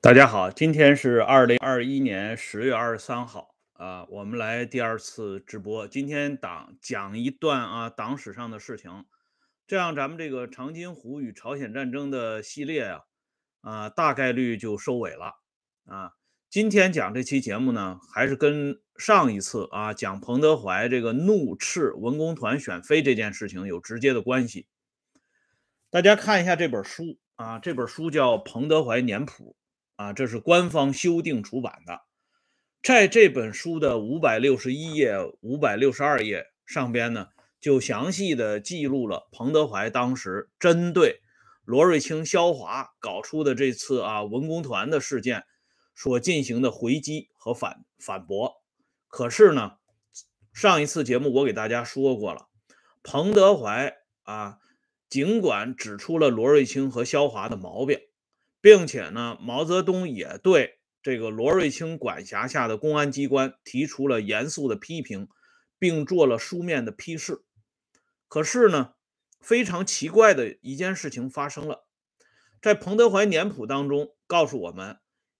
大家好，今天是二零二一年十月二十三号啊，我们来第二次直播。今天党讲一段啊党史上的事情，这样咱们这个长津湖与朝鲜战争的系列啊啊大概率就收尾了啊。今天讲这期节目呢，还是跟上一次啊讲彭德怀这个怒斥文工团选妃这件事情有直接的关系。大家看一下这本书啊，这本书叫《彭德怀年谱》。啊，这是官方修订出版的，在这本书的五百六十一页、五百六十二页上边呢，就详细的记录了彭德怀当时针对罗瑞卿、肖华搞出的这次啊文工团的事件所进行的回击和反反驳。可是呢，上一次节目我给大家说过了，彭德怀啊，尽管指出了罗瑞卿和肖华的毛病。并且呢，毛泽东也对这个罗瑞卿管辖下的公安机关提出了严肃的批评，并做了书面的批示。可是呢，非常奇怪的一件事情发生了，在彭德怀年谱当中告诉我们，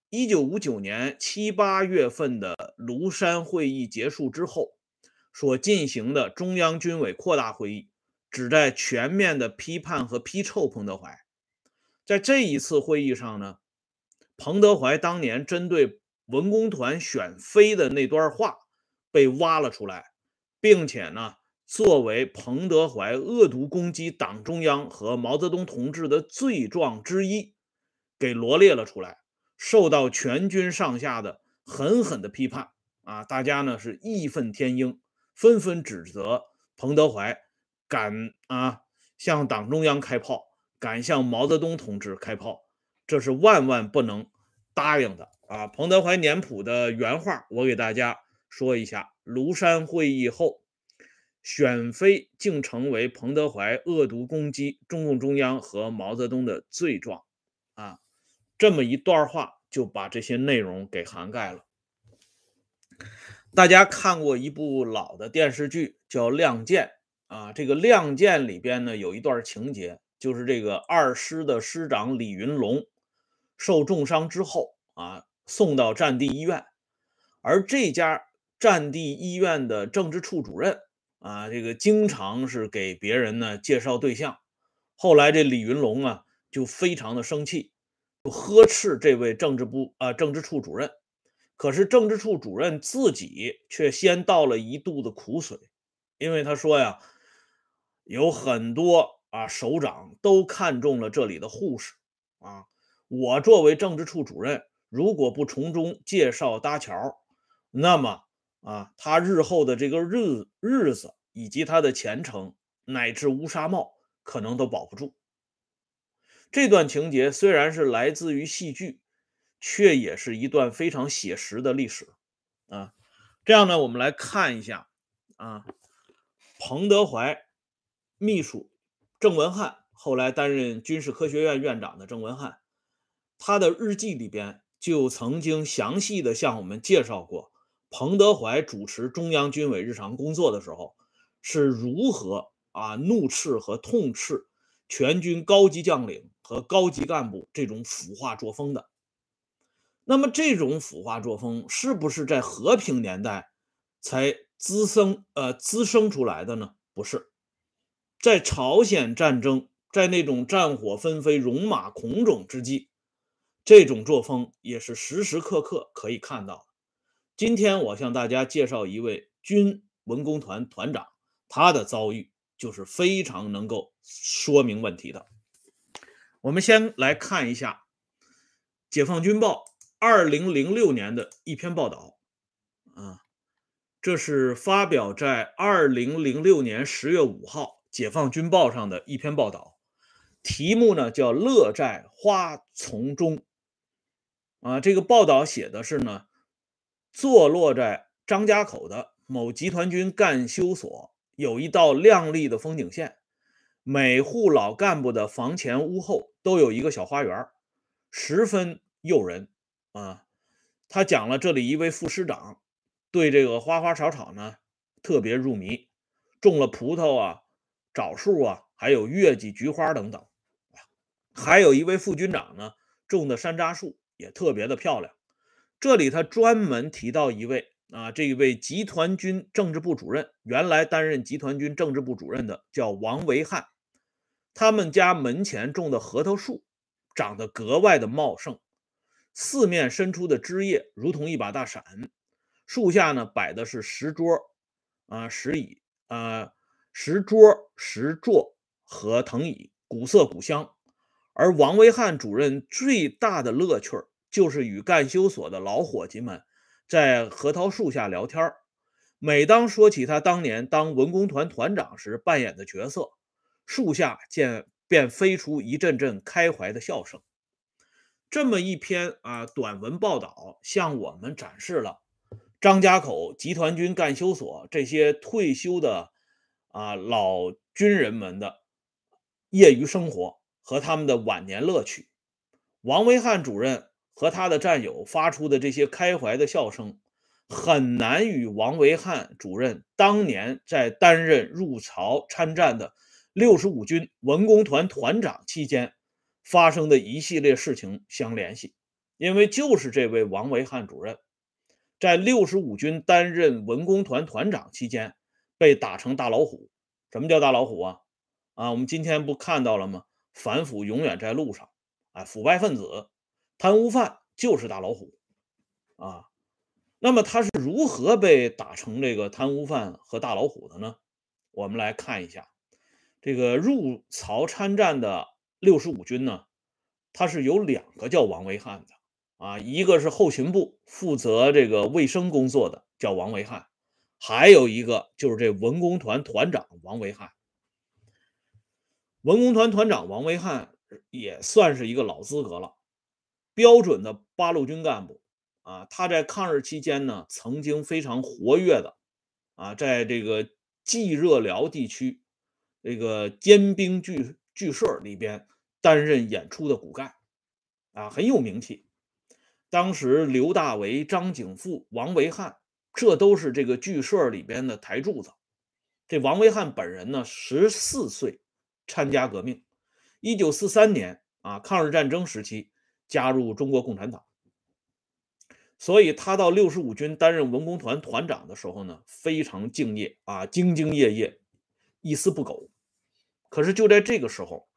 一九五九年七八月份的庐山会议结束之后，所进行的中央军委扩大会议，旨在全面的批判和批臭彭德怀。在这一次会议上呢，彭德怀当年针对文工团选妃的那段话被挖了出来，并且呢，作为彭德怀恶毒攻击党中央和毛泽东同志的罪状之一，给罗列了出来，受到全军上下的狠狠的批判啊！大家呢是义愤填膺，纷纷指责彭德怀敢啊向党中央开炮。敢向毛泽东同志开炮，这是万万不能答应的啊！彭德怀年谱的原话，我给大家说一下：庐山会议后，选妃竟成为彭德怀恶毒攻击中共中央和毛泽东的罪状啊！这么一段话就把这些内容给涵盖了。大家看过一部老的电视剧叫《亮剑》啊，这个《亮剑》里边呢有一段情节。就是这个二师的师长李云龙受重伤之后啊，送到战地医院，而这家战地医院的政治处主任啊，这个经常是给别人呢介绍对象。后来这李云龙啊就非常的生气，就呵斥这位政治部啊政治处主任。可是政治处主任自己却先倒了一肚子苦水，因为他说呀，有很多。啊，首长都看中了这里的护士啊！我作为政治处主任，如果不从中介绍搭桥，那么啊，他日后的这个日日子以及他的前程，乃至乌纱帽，可能都保不住。这段情节虽然是来自于戏剧，却也是一段非常写实的历史啊！这样呢，我们来看一下啊，彭德怀秘书。郑文汉后来担任军事科学院院长的郑文汉，他的日记里边就曾经详细的向我们介绍过，彭德怀主持中央军委日常工作的时候是如何啊怒斥和痛斥全军高级将领和高级干部这种腐化作风的。那么这种腐化作风是不是在和平年代才滋生呃滋生出来的呢？不是。在朝鲜战争，在那种战火纷飞、戎马孔偬之际，这种作风也是时时刻刻可以看到的。今天我向大家介绍一位军文工团团长，他的遭遇就是非常能够说明问题的。我们先来看一下《解放军报》二零零六年的一篇报道，啊，这是发表在二零零六年十月五号。解放军报上的一篇报道，题目呢叫《乐在花丛中》啊。这个报道写的是呢，坐落在张家口的某集团军干休所有一道亮丽的风景线，每户老干部的房前屋后都有一个小花园，十分诱人啊。他讲了这里一位副师长对这个花花草草呢特别入迷，种了葡萄啊。枣树啊，还有月季、菊花等等，还有一位副军长呢，种的山楂树也特别的漂亮。这里他专门提到一位啊，这一位集团军政治部主任，原来担任集团军政治部主任的叫王维汉，他们家门前种的核桃树长得格外的茂盛，四面伸出的枝叶如同一把大伞，树下呢摆的是石桌啊、石椅啊、石桌、石座和藤椅，古色古香。而王维汉主任最大的乐趣，就是与干休所的老伙计们在核桃树下聊天。每当说起他当年当文工团团长时扮演的角色，树下见便飞出一阵阵开怀的笑声。这么一篇啊短文报道，向我们展示了张家口集团军干休所这些退休的啊老军人们的业余生活。和他们的晚年乐趣，王维汉主任和他的战友发出的这些开怀的笑声，很难与王维汉主任当年在担任入朝参战的六十五军文工团团长期间发生的一系列事情相联系。因为就是这位王维汉主任，在六十五军担任文工团团长期间被打成大老虎。什么叫大老虎啊？啊，我们今天不看到了吗？反腐永远在路上，哎，腐败分子、贪污犯就是大老虎啊。那么他是如何被打成这个贪污犯和大老虎的呢？我们来看一下，这个入曹参战的六十五军呢，他是有两个叫王维汉的啊，一个是后勤部负责这个卫生工作的叫王维汉，还有一个就是这文工团团长王维汉。文工团团长王维汉也算是一个老资格了，标准的八路军干部啊。他在抗日期间呢，曾经非常活跃的啊，在这个冀热辽地区这个尖兵剧剧社里边担任演出的骨干啊，很有名气。当时刘大为、张景富、王维汉，这都是这个剧社里边的台柱子。这王维汉本人呢，十四岁。参加革命，一九四三年啊，抗日战争时期加入中国共产党。所以他到六十五军担任文工团团长的时候呢，非常敬业啊，兢兢业业，一丝不苟。可是就在这个时候，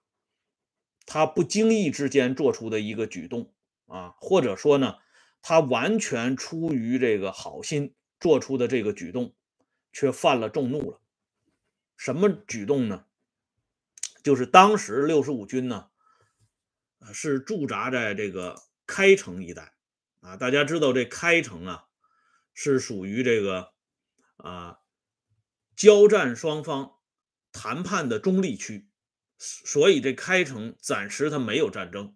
他不经意之间做出的一个举动啊，或者说呢，他完全出于这个好心做出的这个举动，却犯了众怒了。什么举动呢？就是当时六十五军呢，是驻扎在这个开城一带啊。大家知道这开城啊，是属于这个啊交战双方谈判的中立区，所以这开城暂时它没有战争。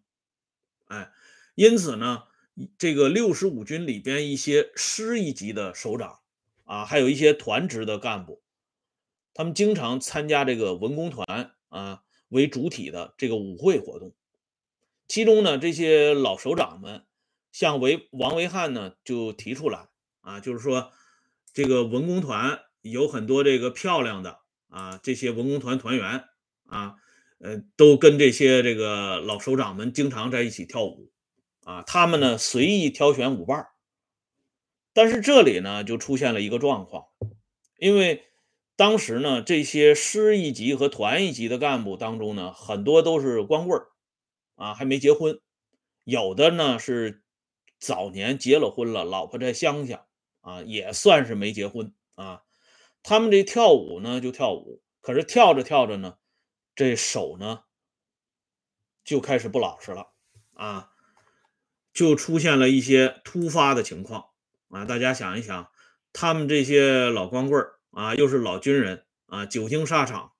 哎，因此呢，这个六十五军里边一些师一级的首长啊，还有一些团职的干部，他们经常参加这个文工团。啊，为主体的这个舞会活动，其中呢，这些老首长们向维王维汉呢就提出来啊，就是说这个文工团有很多这个漂亮的啊，这些文工团团员啊，呃，都跟这些这个老首长们经常在一起跳舞啊，他们呢随意挑选舞伴但是这里呢就出现了一个状况，因为。当时呢，这些师一级和团一级的干部当中呢，很多都是光棍，啊，还没结婚；有的呢是早年结了婚了，老婆在乡下，啊，也算是没结婚啊。他们这跳舞呢就跳舞，可是跳着跳着呢，这手呢就开始不老实了，啊，就出现了一些突发的情况啊。大家想一想，他们这些老光棍儿。啊，又是老军人啊，久经沙场，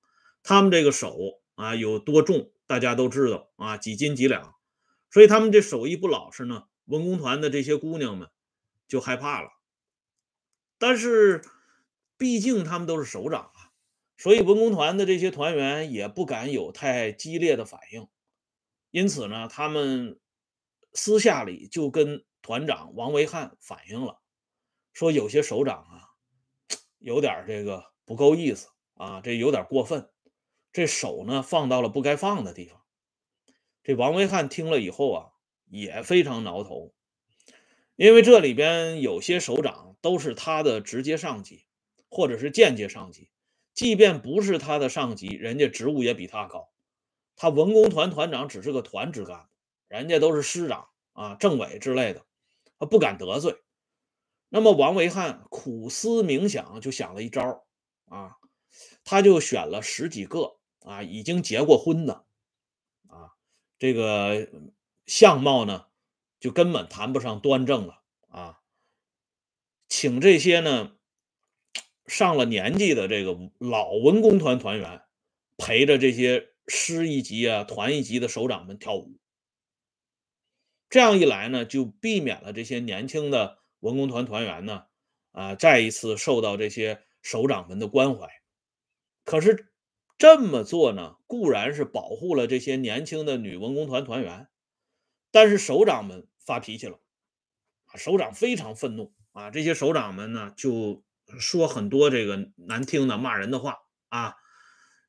他们这个手啊有多重，大家都知道啊，几斤几两，所以他们这手艺不老实呢，文工团的这些姑娘们就害怕了。但是毕竟他们都是首长啊，所以文工团的这些团员也不敢有太激烈的反应，因此呢，他们私下里就跟团长王维汉反映了，说有些首长啊。有点这个不够意思啊，这有点过分，这手呢放到了不该放的地方。这王维汉听了以后啊，也非常挠头，因为这里边有些首长都是他的直接上级，或者是间接上级。即便不是他的上级，人家职务也比他高。他文工团团长只是个团职干部，人家都是师长啊、政委之类的，他不敢得罪。那么王维汉苦思冥想，就想了一招啊，他就选了十几个啊已经结过婚的啊，这个相貌呢就根本谈不上端正了啊，请这些呢上了年纪的这个老文工团团员陪着这些师一级啊、团一级的首长们跳舞。这样一来呢，就避免了这些年轻的。文工团团员呢，啊，再一次受到这些首长们的关怀。可是这么做呢，固然是保护了这些年轻的女文工团团员，但是首长们发脾气了，首长非常愤怒啊！这些首长们呢，就说很多这个难听的骂人的话啊，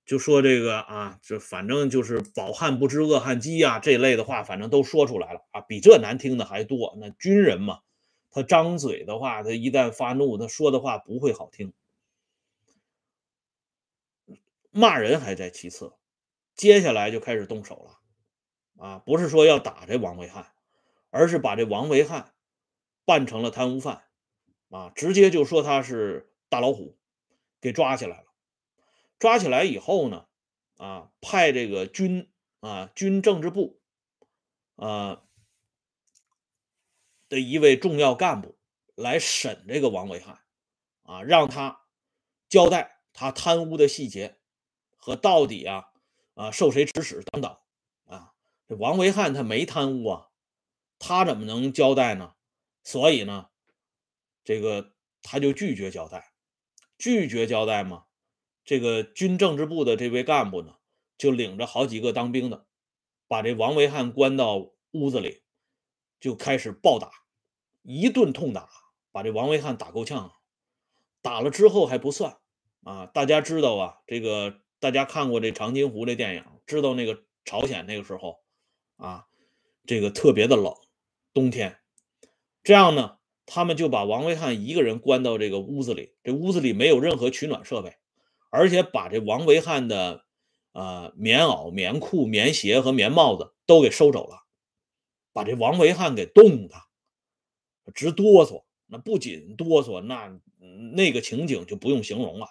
就说这个啊，这反正就是饱汉不知饿汉饥呀这类的话，反正都说出来了啊，比这难听的还多。那军人嘛。他张嘴的话，他一旦发怒，他说的话不会好听。骂人还在其次，接下来就开始动手了。啊，不是说要打这王维汉，而是把这王维汉办成了贪污犯，啊，直接就说他是大老虎，给抓起来了。抓起来以后呢，啊，派这个军啊军政治部，啊。的一位重要干部来审这个王维汉，啊，让他交代他贪污的细节和到底啊啊受谁指使等等啊。这王维汉他没贪污啊，他怎么能交代呢？所以呢，这个他就拒绝交代，拒绝交代嘛。这个军政治部的这位干部呢，就领着好几个当兵的，把这王维汉关到屋子里。就开始暴打，一顿痛打，把这王维汉打够呛。打了之后还不算啊！大家知道啊，这个大家看过这《长津湖》这电影，知道那个朝鲜那个时候啊，这个特别的冷，冬天。这样呢，他们就把王维汉一个人关到这个屋子里，这屋子里没有任何取暖设备，而且把这王维汉的呃棉袄、棉裤、棉鞋和棉帽子都给收走了。把这王维汉给冻的直哆嗦，那不仅哆嗦，那那个情景就不用形容了。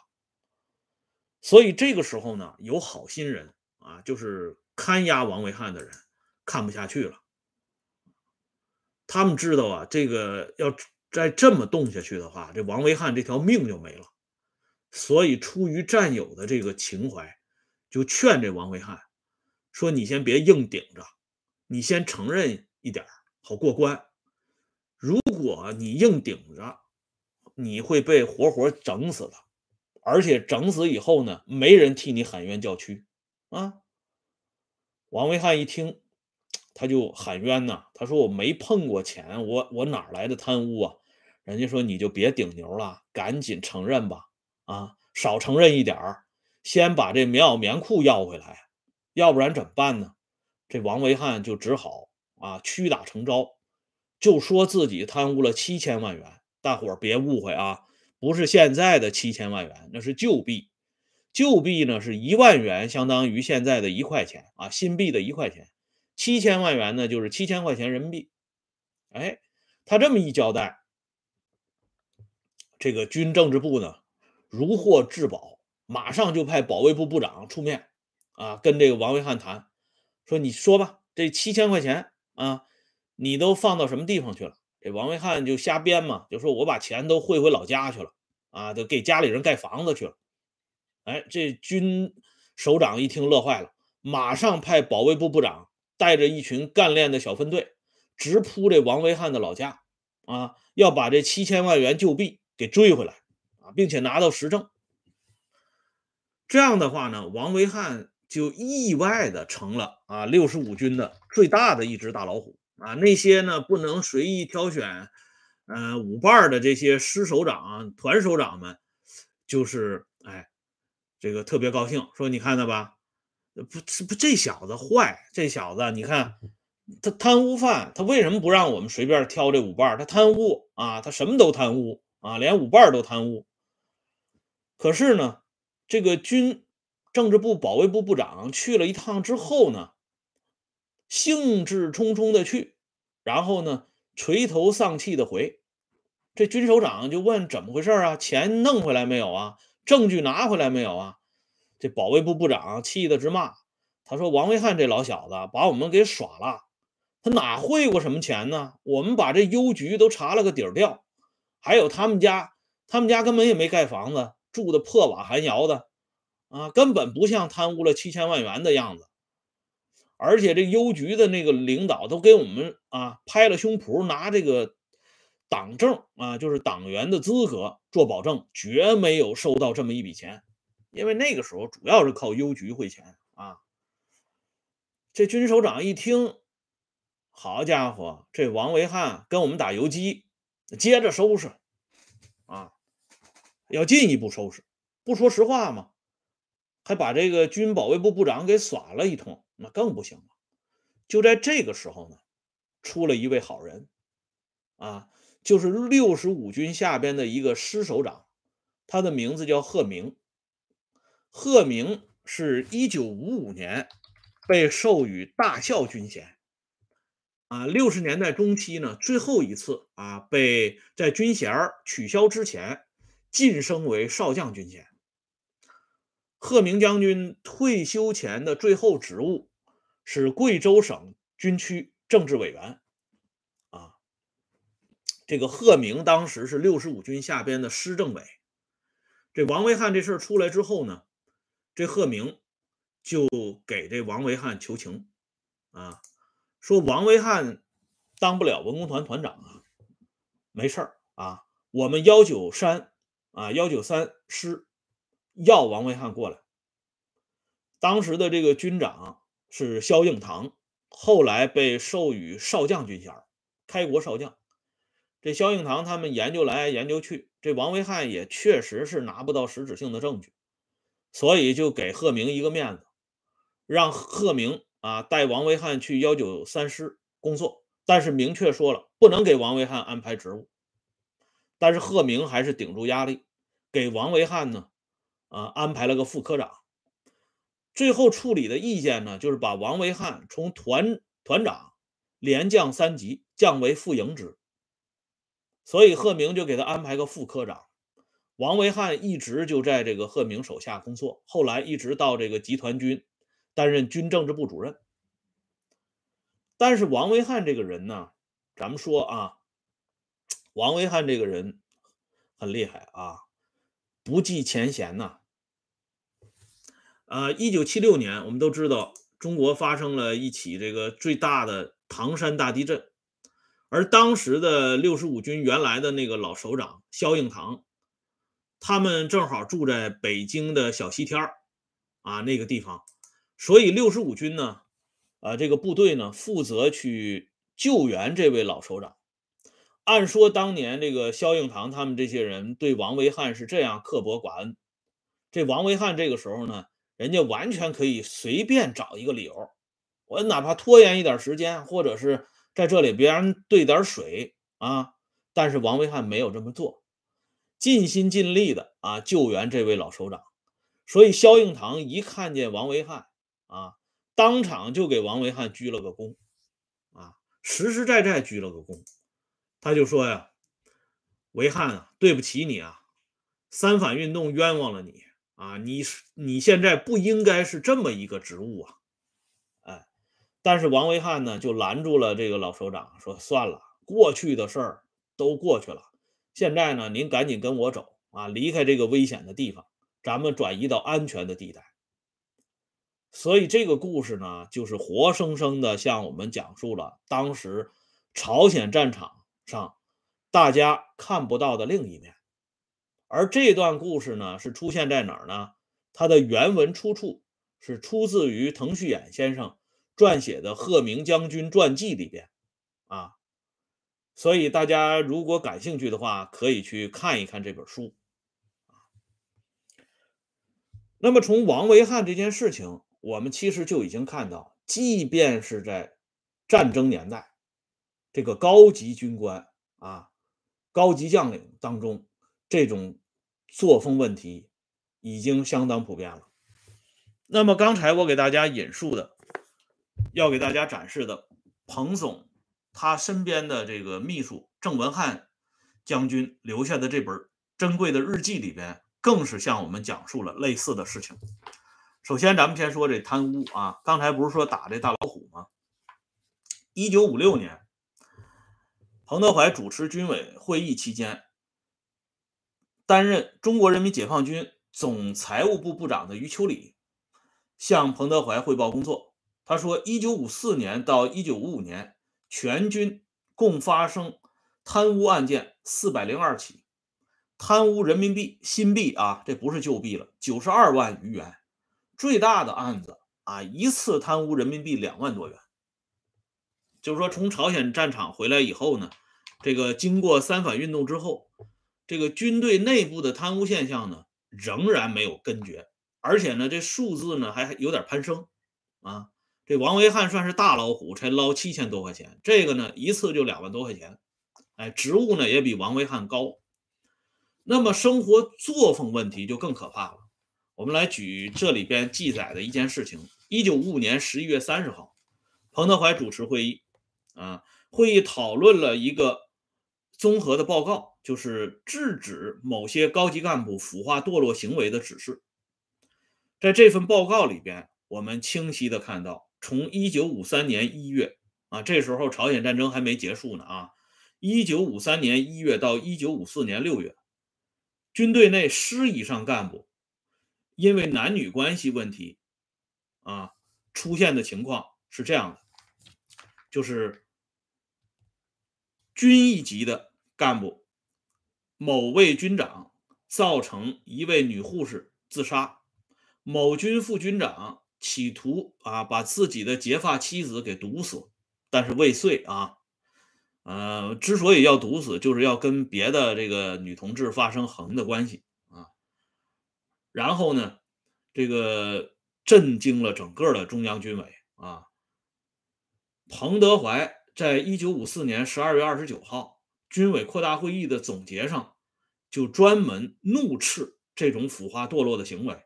所以这个时候呢，有好心人啊，就是看押王维汉的人看不下去了，他们知道啊，这个要再这么冻下去的话，这王维汉这条命就没了。所以出于战友的这个情怀，就劝这王维汉说：“你先别硬顶着，你先承认。”一点好过关。如果你硬顶着，你会被活活整死的。而且整死以后呢，没人替你喊冤叫屈啊。王维汉一听，他就喊冤呐。他说：“我没碰过钱，我我哪来的贪污啊？”人家说：“你就别顶牛了，赶紧承认吧。啊，少承认一点儿，先把这棉袄棉裤要回来，要不然怎么办呢？”这王维汉就只好。啊，屈打成招，就说自己贪污了七千万元。大伙儿别误会啊，不是现在的七千万元，那是旧币。旧币呢是一万元，相当于现在的一块钱啊，新币的一块钱。七千万元呢就是七千块钱人民币。哎，他这么一交代，这个军政治部呢如获至宝，马上就派保卫部部长出面啊，跟这个王维汉谈，说你说吧，这七千块钱。啊，你都放到什么地方去了？这王维汉就瞎编嘛，就说我把钱都汇回老家去了，啊，都给家里人盖房子去了。哎，这军首长一听乐坏了，马上派保卫部部长带着一群干练的小分队，直扑这王维汉的老家，啊，要把这七千万元旧币给追回来，并且拿到实证。这样的话呢，王维汉。就意外的成了啊六十五军的最大的一只大老虎啊！那些呢不能随意挑选，呃舞伴的这些师首长、团首长们，就是哎，这个特别高兴，说你看到吧，不不这小子坏，这小子你看他贪污犯，他为什么不让我们随便挑这五瓣？他贪污啊，他什么都贪污啊，连五瓣都贪污。可是呢，这个军政治部保卫部部长去了一趟之后呢，兴致冲冲的去，然后呢，垂头丧气的回。这军首长就问怎么回事啊？钱弄回来没有啊？证据拿回来没有啊？这保卫部部长气得直骂，他说：“王维汉这老小子把我们给耍了。”他哪汇过什么钱呢？我们把这邮局都查了个底儿掉，还有他们家，他们家根本也没盖房子，住的破瓦寒窑的，啊，根本不像贪污了七千万元的样子。而且这邮局的那个领导都给我们啊拍了胸脯，拿这个党证啊，就是党员的资格做保证，绝没有收到这么一笔钱。因为那个时候主要是靠邮局汇钱啊。这军首长一听。好家伙，这王维汉跟我们打游击，接着收拾啊，要进一步收拾，不说实话吗？还把这个军保卫部部长给耍了一通，那更不行了。就在这个时候呢，出了一位好人啊，就是六十五军下边的一个师首长，他的名字叫贺明。贺明是一九五五年被授予大校军衔。啊，六十年代中期呢，最后一次啊，被在军衔取消之前晋升为少将军衔。贺明将军退休前的最后职务是贵州省军区政治委员。啊，这个贺明当时是六十五军下边的师政委。这王维汉这事儿出来之后呢，这贺明就给这王维汉求情啊。说王维汉当不了文工团团长啊，没事儿啊，我们幺九三啊幺九三师要王维汉过来。当时的这个军长是萧应堂，后来被授予少将军衔，开国少将。这萧应堂他们研究来研究去，这王维汉也确实是拿不到实质性的证据，所以就给贺明一个面子，让贺明。啊，带王维汉去幺九三师工作，但是明确说了不能给王维汉安排职务。但是贺明还是顶住压力，给王维汉呢，啊安排了个副科长。最后处理的意见呢，就是把王维汉从团团长连降三级，降为副营职。所以贺明就给他安排个副科长。王维汉一直就在这个贺明手下工作，后来一直到这个集团军。担任军政治部主任，但是王维汉这个人呢，咱们说啊，王维汉这个人很厉害啊，不计前嫌呐。呃，一九七六年，我们都知道中国发生了一起这个最大的唐山大地震，而当时的六十五军原来的那个老首长萧应堂，他们正好住在北京的小西天儿啊那个地方。所以六十五军呢，啊，这个部队呢，负责去救援这位老首长。按说当年这个萧应堂他们这些人对王维汉是这样刻薄寡恩，这王维汉这个时候呢，人家完全可以随便找一个理由，我哪怕拖延一点时间，或者是在这里别人兑点水啊。但是王维汉没有这么做，尽心尽力的啊救援这位老首长。所以萧应堂一看见王维汉，啊，当场就给王维汉鞠了个躬，啊，实实在在鞠了个躬。他就说呀：“维汉啊，对不起你啊，三反运动冤枉了你啊，你你现在不应该是这么一个职务啊。”哎，但是王维汉呢就拦住了这个老首长，说：“算了，过去的事儿都过去了，现在呢，您赶紧跟我走啊，离开这个危险的地方，咱们转移到安全的地带。”所以这个故事呢，就是活生生的向我们讲述了当时朝鲜战场上大家看不到的另一面。而这段故事呢，是出现在哪儿呢？它的原文出处是出自于滕旭衍先生撰写的《贺明将军传记》里边啊。所以大家如果感兴趣的话，可以去看一看这本书。那么从王维汉这件事情。我们其实就已经看到，即便是在战争年代，这个高级军官啊、高级将领当中，这种作风问题已经相当普遍了。那么刚才我给大家引述的，要给大家展示的彭总他身边的这个秘书郑文汉将军留下的这本珍贵的日记里边，更是向我们讲述了类似的事情。首先，咱们先说这贪污啊，刚才不是说打这大老虎吗？一九五六年，彭德怀主持军委会议期间，担任中国人民解放军总财务部部长的余秋里向彭德怀汇报工作。他说，一九五四年到一九五五年，全军共发生贪污案件四百零二起，贪污人民币新币啊，这不是旧币了，九十二万余元。最大的案子啊，一次贪污人民币两万多元。就是说，从朝鲜战场回来以后呢，这个经过三反运动之后，这个军队内部的贪污现象呢，仍然没有根绝，而且呢，这数字呢还有点攀升啊。这王维汉算是大老虎，才捞七千多块钱，这个呢一次就两万多块钱，哎，职务呢也比王维汉高。那么生活作风问题就更可怕了。我们来举这里边记载的一件事情：一九五五年十一月三十号，彭德怀主持会议，啊，会议讨论了一个综合的报告，就是制止某些高级干部腐化堕落行为的指示。在这份报告里边，我们清晰的看到，从一九五三年一月，啊，这时候朝鲜战争还没结束呢，啊，一九五三年一月到一九五四年六月，军队内师以上干部。因为男女关系问题，啊，出现的情况是这样的，就是军一级的干部，某位军长造成一位女护士自杀，某军副军长企图啊把自己的结发妻子给毒死，但是未遂啊，呃，之所以要毒死，就是要跟别的这个女同志发生横的关系啊。然后呢，这个震惊了整个的中央军委啊。彭德怀在一九五四年十二月二十九号军委扩大会议的总结上，就专门怒斥这种腐化堕落的行为。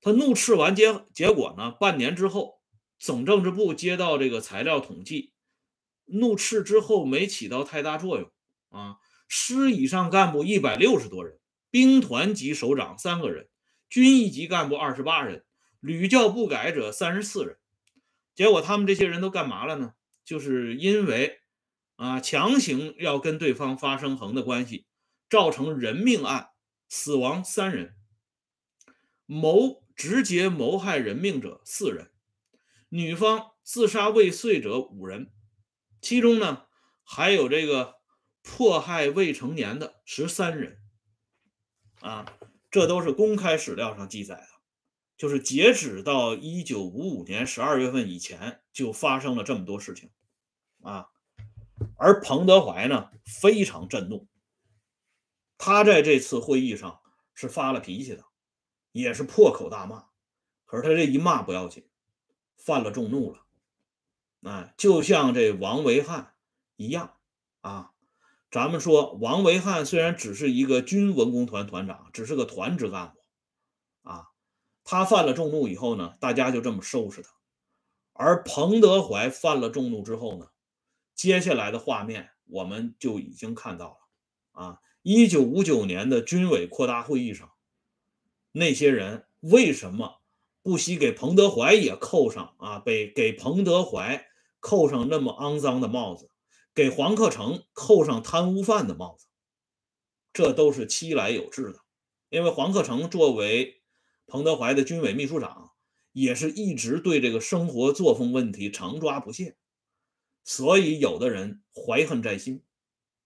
他怒斥完结结果呢，半年之后，总政治部接到这个材料统计，怒斥之后没起到太大作用啊。师以上干部一百六十多人。兵团级首长三个人，军一级干部二十八人，屡教不改者三十四人。结果他们这些人都干嘛了呢？就是因为啊，强行要跟对方发生横的关系，造成人命案，死亡三人，谋直接谋害人命者四人，女方自杀未遂者五人，其中呢还有这个迫害未成年的十三人。啊，这都是公开史料上记载的，就是截止到一九五五年十二月份以前，就发生了这么多事情，啊，而彭德怀呢非常震怒，他在这次会议上是发了脾气的，也是破口大骂，可是他这一骂不要紧，犯了众怒了，啊，就像这王维汉一样，啊。咱们说，王维汉虽然只是一个军文工团团长，只是个团职干部，啊，他犯了众怒以后呢，大家就这么收拾他。而彭德怀犯了众怒之后呢，接下来的画面我们就已经看到了。啊，一九五九年的军委扩大会议上，那些人为什么不惜给彭德怀也扣上啊？被给彭德怀扣上那么肮脏的帽子？给黄克诚扣上贪污犯的帽子，这都是期来有致的。因为黄克诚作为彭德怀的军委秘书长，也是一直对这个生活作风问题常抓不懈，所以有的人怀恨在心，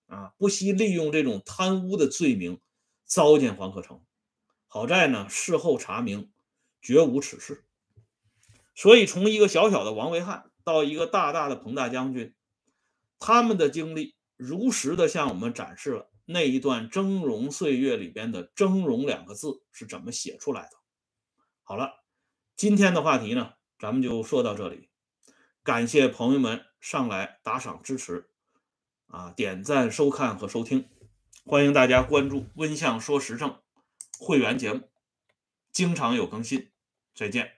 啊，不惜利用这种贪污的罪名糟践黄克诚。好在呢，事后查明绝无此事。所以从一个小小的王维汉到一个大大的彭大将军。他们的经历如实的向我们展示了那一段峥嵘岁月里边的“峥嵘”两个字是怎么写出来的。好了，今天的话题呢，咱们就说到这里。感谢朋友们上来打赏支持，啊，点赞、收看和收听，欢迎大家关注“温相说时政”会员节目，经常有更新。再见。